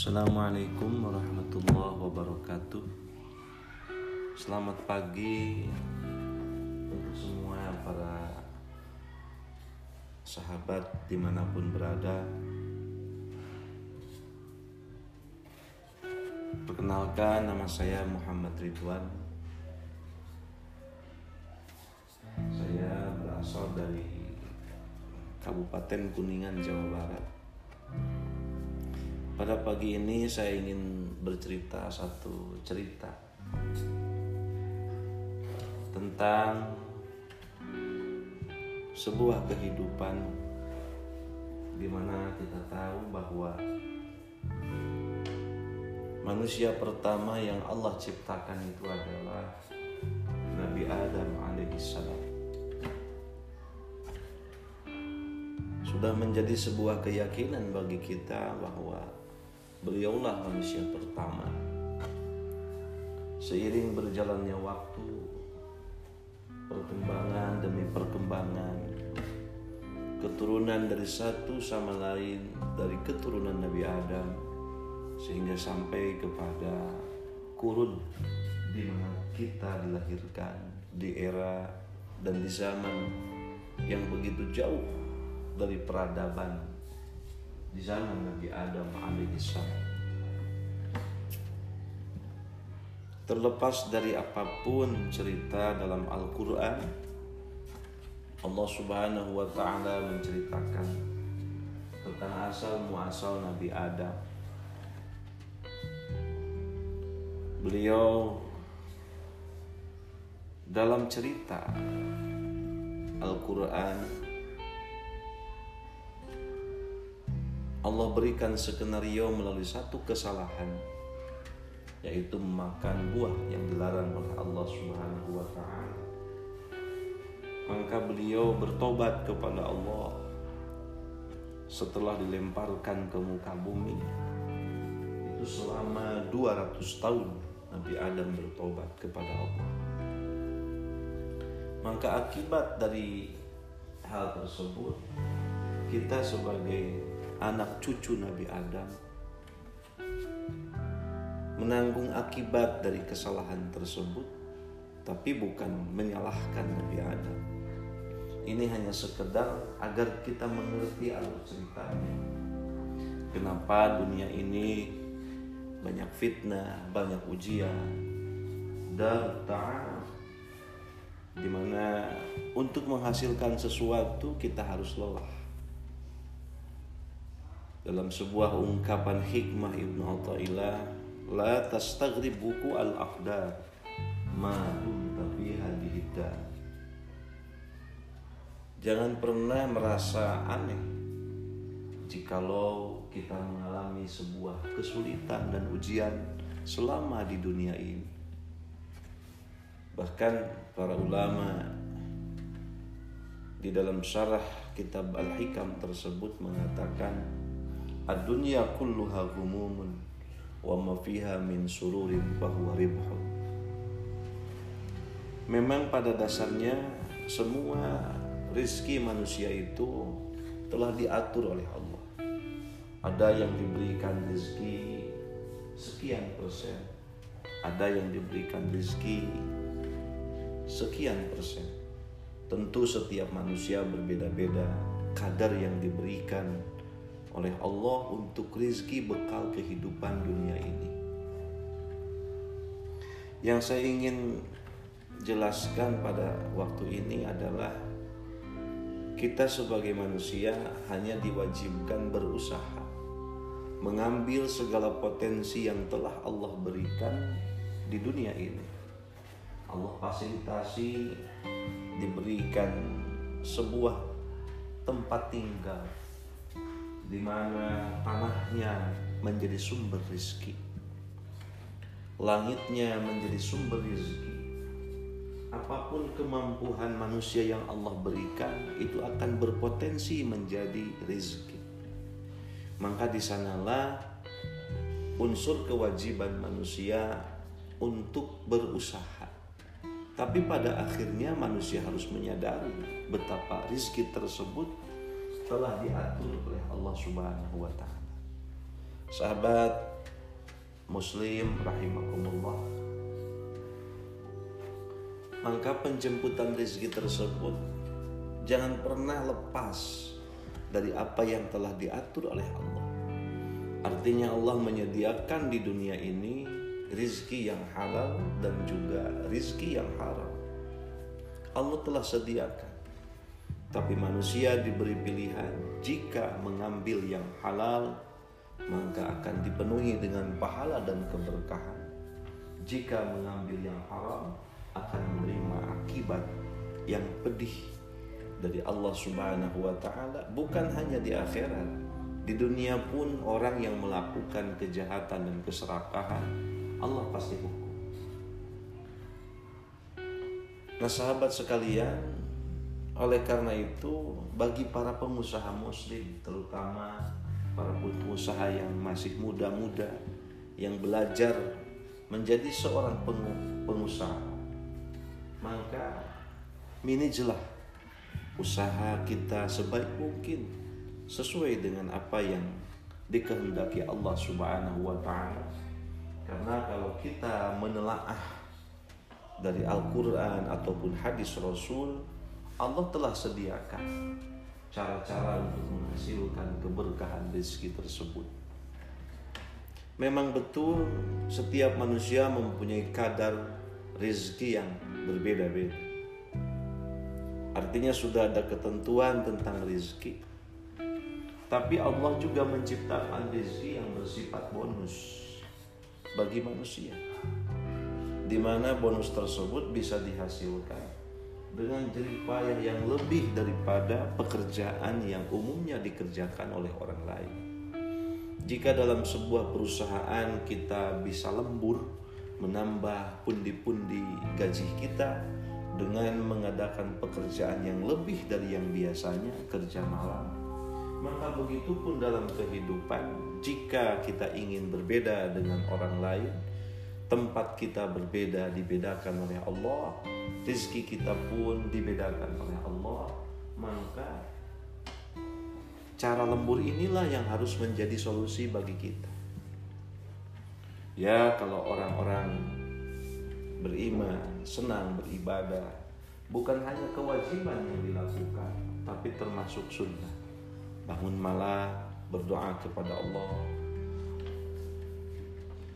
Assalamualaikum warahmatullahi wabarakatuh. Selamat pagi Untuk semua para Sahabat di mana pun berada. Perkenalkan nama saya Muhammad Ridwan. Saya berasal dari Kabupaten Kuningan, Jawa Barat pada pagi ini saya ingin bercerita satu cerita tentang sebuah kehidupan di mana kita tahu bahwa manusia pertama yang Allah ciptakan itu adalah Nabi Adam alaihissalam. Sudah menjadi sebuah keyakinan bagi kita bahwa beliaulah manusia pertama. Seiring berjalannya waktu, perkembangan demi perkembangan, keturunan dari satu sama lain dari keturunan Nabi Adam sehingga sampai kepada kurun di mana kita dilahirkan di era dan di zaman yang begitu jauh dari peradaban di zaman Nabi Adam alaihissalam. Terlepas dari apa pun cerita dalam Al-Quran, Allah Subhanahu wa Ta'ala menceritakan tentang asal muasal Nabi Adam. Beliau dalam cerita Al-Quran Allah berikan skenario melalui satu kesalahan yaitu memakan buah yang dilarang oleh Allah Subhanahu wa taala. Maka beliau bertobat kepada Allah setelah dilemparkan ke muka bumi. Itu selama 200 tahun Nabi Adam bertobat kepada Allah. Maka akibat dari hal tersebut kita sebagai anak cucu Nabi Adam menanggung akibat dari kesalahan tersebut tapi bukan menyalahkan Nabi Adam. Ini hanya sekedar agar kita mengerti alur ceritanya. Kenapa dunia ini banyak fitnah banyak ujian? Dan ta'am di mana untuk menghasilkan sesuatu kita harus lelah dalam sebuah ungkapan hikmah Ibnu Athaillah la tastaghrib buku al-aqdar ma tapi jangan pernah merasa aneh jikalau kita mengalami sebuah kesulitan dan ujian selama di dunia ini. Bahkan para ulama di dalam syarah kitab Al-Hikam tersebut mengatakan Ad-dunya kulluha gumumun wa ma fiha min sururin bahwa ribhun. Memang pada dasarnya semua rizki manusia itu telah diatur oleh Allah. Ada yang diberikan rizki sekian persen, ada yang diberikan rizki sekian persen. Tentu setiap manusia berbeda-beda kadar yang diberikan oleh Allah untuk rizki bekal kehidupan dunia ini. Yang saya ingin jelaskan pada waktu ini adalah kita sebagai manusia hanya diwajibkan berusaha mengambil segala potensi yang telah Allah berikan di dunia ini. Allah fasilitasi diberikan sebuah tempat tinggal di mana tanahnya menjadi sumber rizki. Langitnya menjadi sumber rizki. Apa pun kemampuan manusia yang Allah berikan itu akan berpotensi menjadi rizki. Maka di sanalah unsur kewajiban manusia untuk berusaha. Tapi pada akhirnya manusia harus menyadari betapa rizki tersebut telah diatur oleh Allah Subhanahu wa taala. Sahabat muslim rahimakumullah. Maka penjemputan rezeki tersebut jangan pernah lepas dari apa yang telah diatur oleh Allah. Artinya Allah menyediakan di dunia ini rizki yang halal dan juga rizki yang haram. Allah telah sediakan tapi manusia diberi pilihan jika mengambil yang halal maka akan dipenuhi dengan pahala dan keberkahan. Jika mengambil yang haram akan menerima akibat yang pedih dari Allah Subhanahu wa taala bukan hanya di akhirat. Di dunia pun orang yang melakukan kejahatan dan keserakahan Allah pasti hukum. Nah, sahabat sekalian, oleh karena itu bagi para pengusaha muslim terutama para pengusaha yang masih muda-muda yang belajar menjadi seorang pengusaha maka manajelah usaha kita sebaik mungkin sesuai dengan apa yang dikehendaki Allah Subhanahu wa taala. Karena kalau kita menelaah dari Al-Qur'an ataupun hadis Rasul, Allah telah sediakan cara-cara untuk menghasilkan keberkahan rezeki tersebut. Memang betul setiap manusia mempunyai kadar rezeki yang berbeda-beda. Artinya sudah ada ketentuan tentang rezeki. Tapi Allah juga menciptakan rezeki yang bersifat bonus bagi manusia. Di mana bonus tersebut bisa dihasilkan dengan jerih payah yang lebih daripada pekerjaan yang umumnya dikerjakan oleh orang lain. Jika dalam sebuah perusahaan kita bisa lembur menambah pundi-pundi gaji kita dengan mengadakan pekerjaan yang lebih dari yang biasanya kerja malam, maka begitu pun dalam kehidupan jika kita ingin berbeda dengan orang lain, tempat kita berbeda dibedakan oleh Allah, rezeki kita pun dibedakan oleh Allah, maka cara lembur inilah yang harus menjadi solusi bagi kita. Ya, kalau orang-orang beriman, senang beribadah, bukan hanya kewajiban yang dilakukan, tapi termasuk sunnah. Bangun malam, berdoa kepada Allah,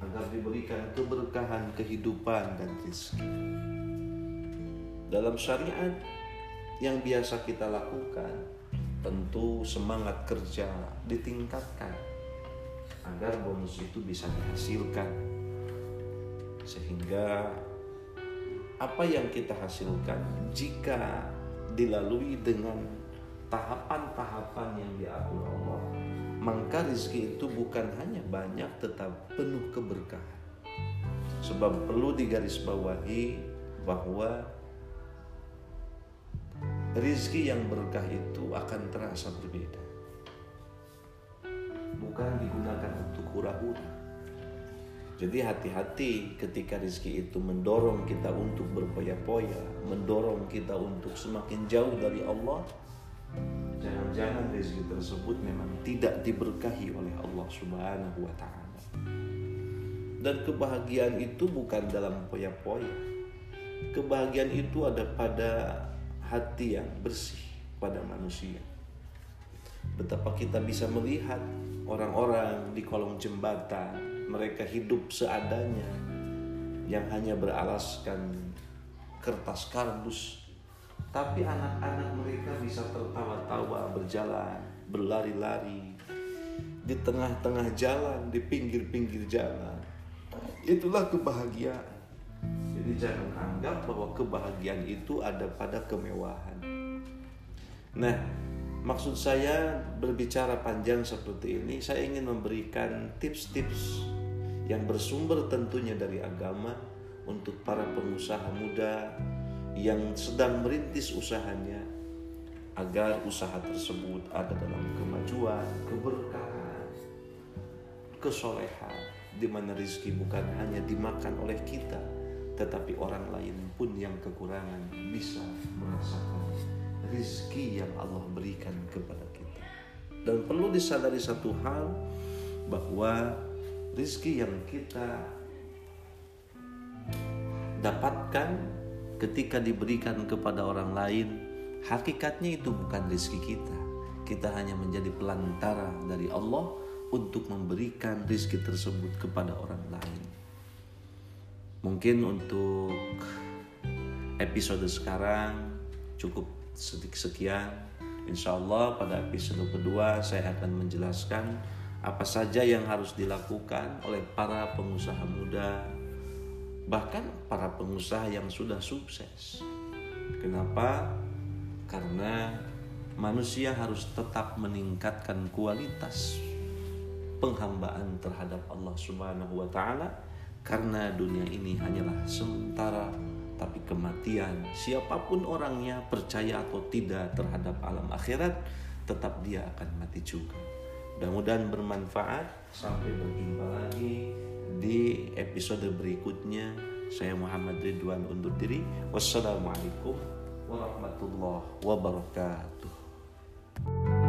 agar diberikan keberkahan kehidupan dan rezeki. Dalam syariat yang biasa kita lakukan, tentu semangat kerja ditingkatkan agar bonus itu bisa dihasilkan. Sehingga apa yang kita hasilkan jika dilalui dengan tahapan-tahapan yang diatur Allah maka rezeki itu bukan hanya banyak tetap penuh keberkahan. Sebab perlu digarisbawahi bahwa rezeki yang berkah itu akan terasa berbeda. Bukan digunakan untuk hura-hura. Jadi hati-hati ketika rezeki itu mendorong kita untuk berpoya-poya, mendorong kita untuk semakin jauh dari Allah, jangan-jangan rezeki tersebut memang tidak diberkahi oleh Allah Subhanahu wa taala. Dan kebahagiaan itu bukan dalam poya-poya. Kebahagiaan itu ada pada hati yang bersih pada manusia. Betapa kita bisa melihat orang-orang di kolong jembatan, mereka hidup seadanya yang hanya beralaskan kertas kardus tapi anak-anak mereka bisa tertawa-tawa berjalan, berlari-lari di tengah-tengah jalan, di pinggir-pinggir jalan. Itulah kebahagiaan. Jadi jangan anggap bahwa kebahagiaan itu ada pada kemewahan. Nah, maksud saya berbicara panjang seperti ini, saya ingin memberikan tips-tips yang bersumber tentunya dari agama untuk para pengusaha muda yang sedang merintis usahanya agar usaha tersebut ada dalam kemajuan, keberkahan, kesolehan, di mana rezeki bukan hanya dimakan oleh kita, tetapi orang lain pun yang kekurangan bisa merasakan rezeki yang Allah berikan kepada kita. Dan perlu disadari satu hal bahwa rizki yang kita dapatkan ketika diberikan kepada orang lain hakikatnya itu bukan rizki kita kita hanya menjadi pelantara dari Allah untuk memberikan rizki tersebut kepada orang lain mungkin untuk episode sekarang cukup sekian Insya Allah pada episode kedua saya akan menjelaskan apa saja yang harus dilakukan oleh para pengusaha muda bahkan para pengusaha yang sudah sukses. Kenapa? Karena manusia harus tetap meningkatkan kualitas penghambaan terhadap Allah Subhanahu wa taala karena dunia ini hanyalah sementara tapi kematian. Siapa pun orangnya percaya atau tidak terhadap alam akhirat tetap dia akan mati juga. Mudah-mudahan bermanfaat. Sampai berjumpa lagi di episode berikutnya. Saya Muhammad Ridwan undur diri. Wassalamualaikum warahmatullahi wabarakatuh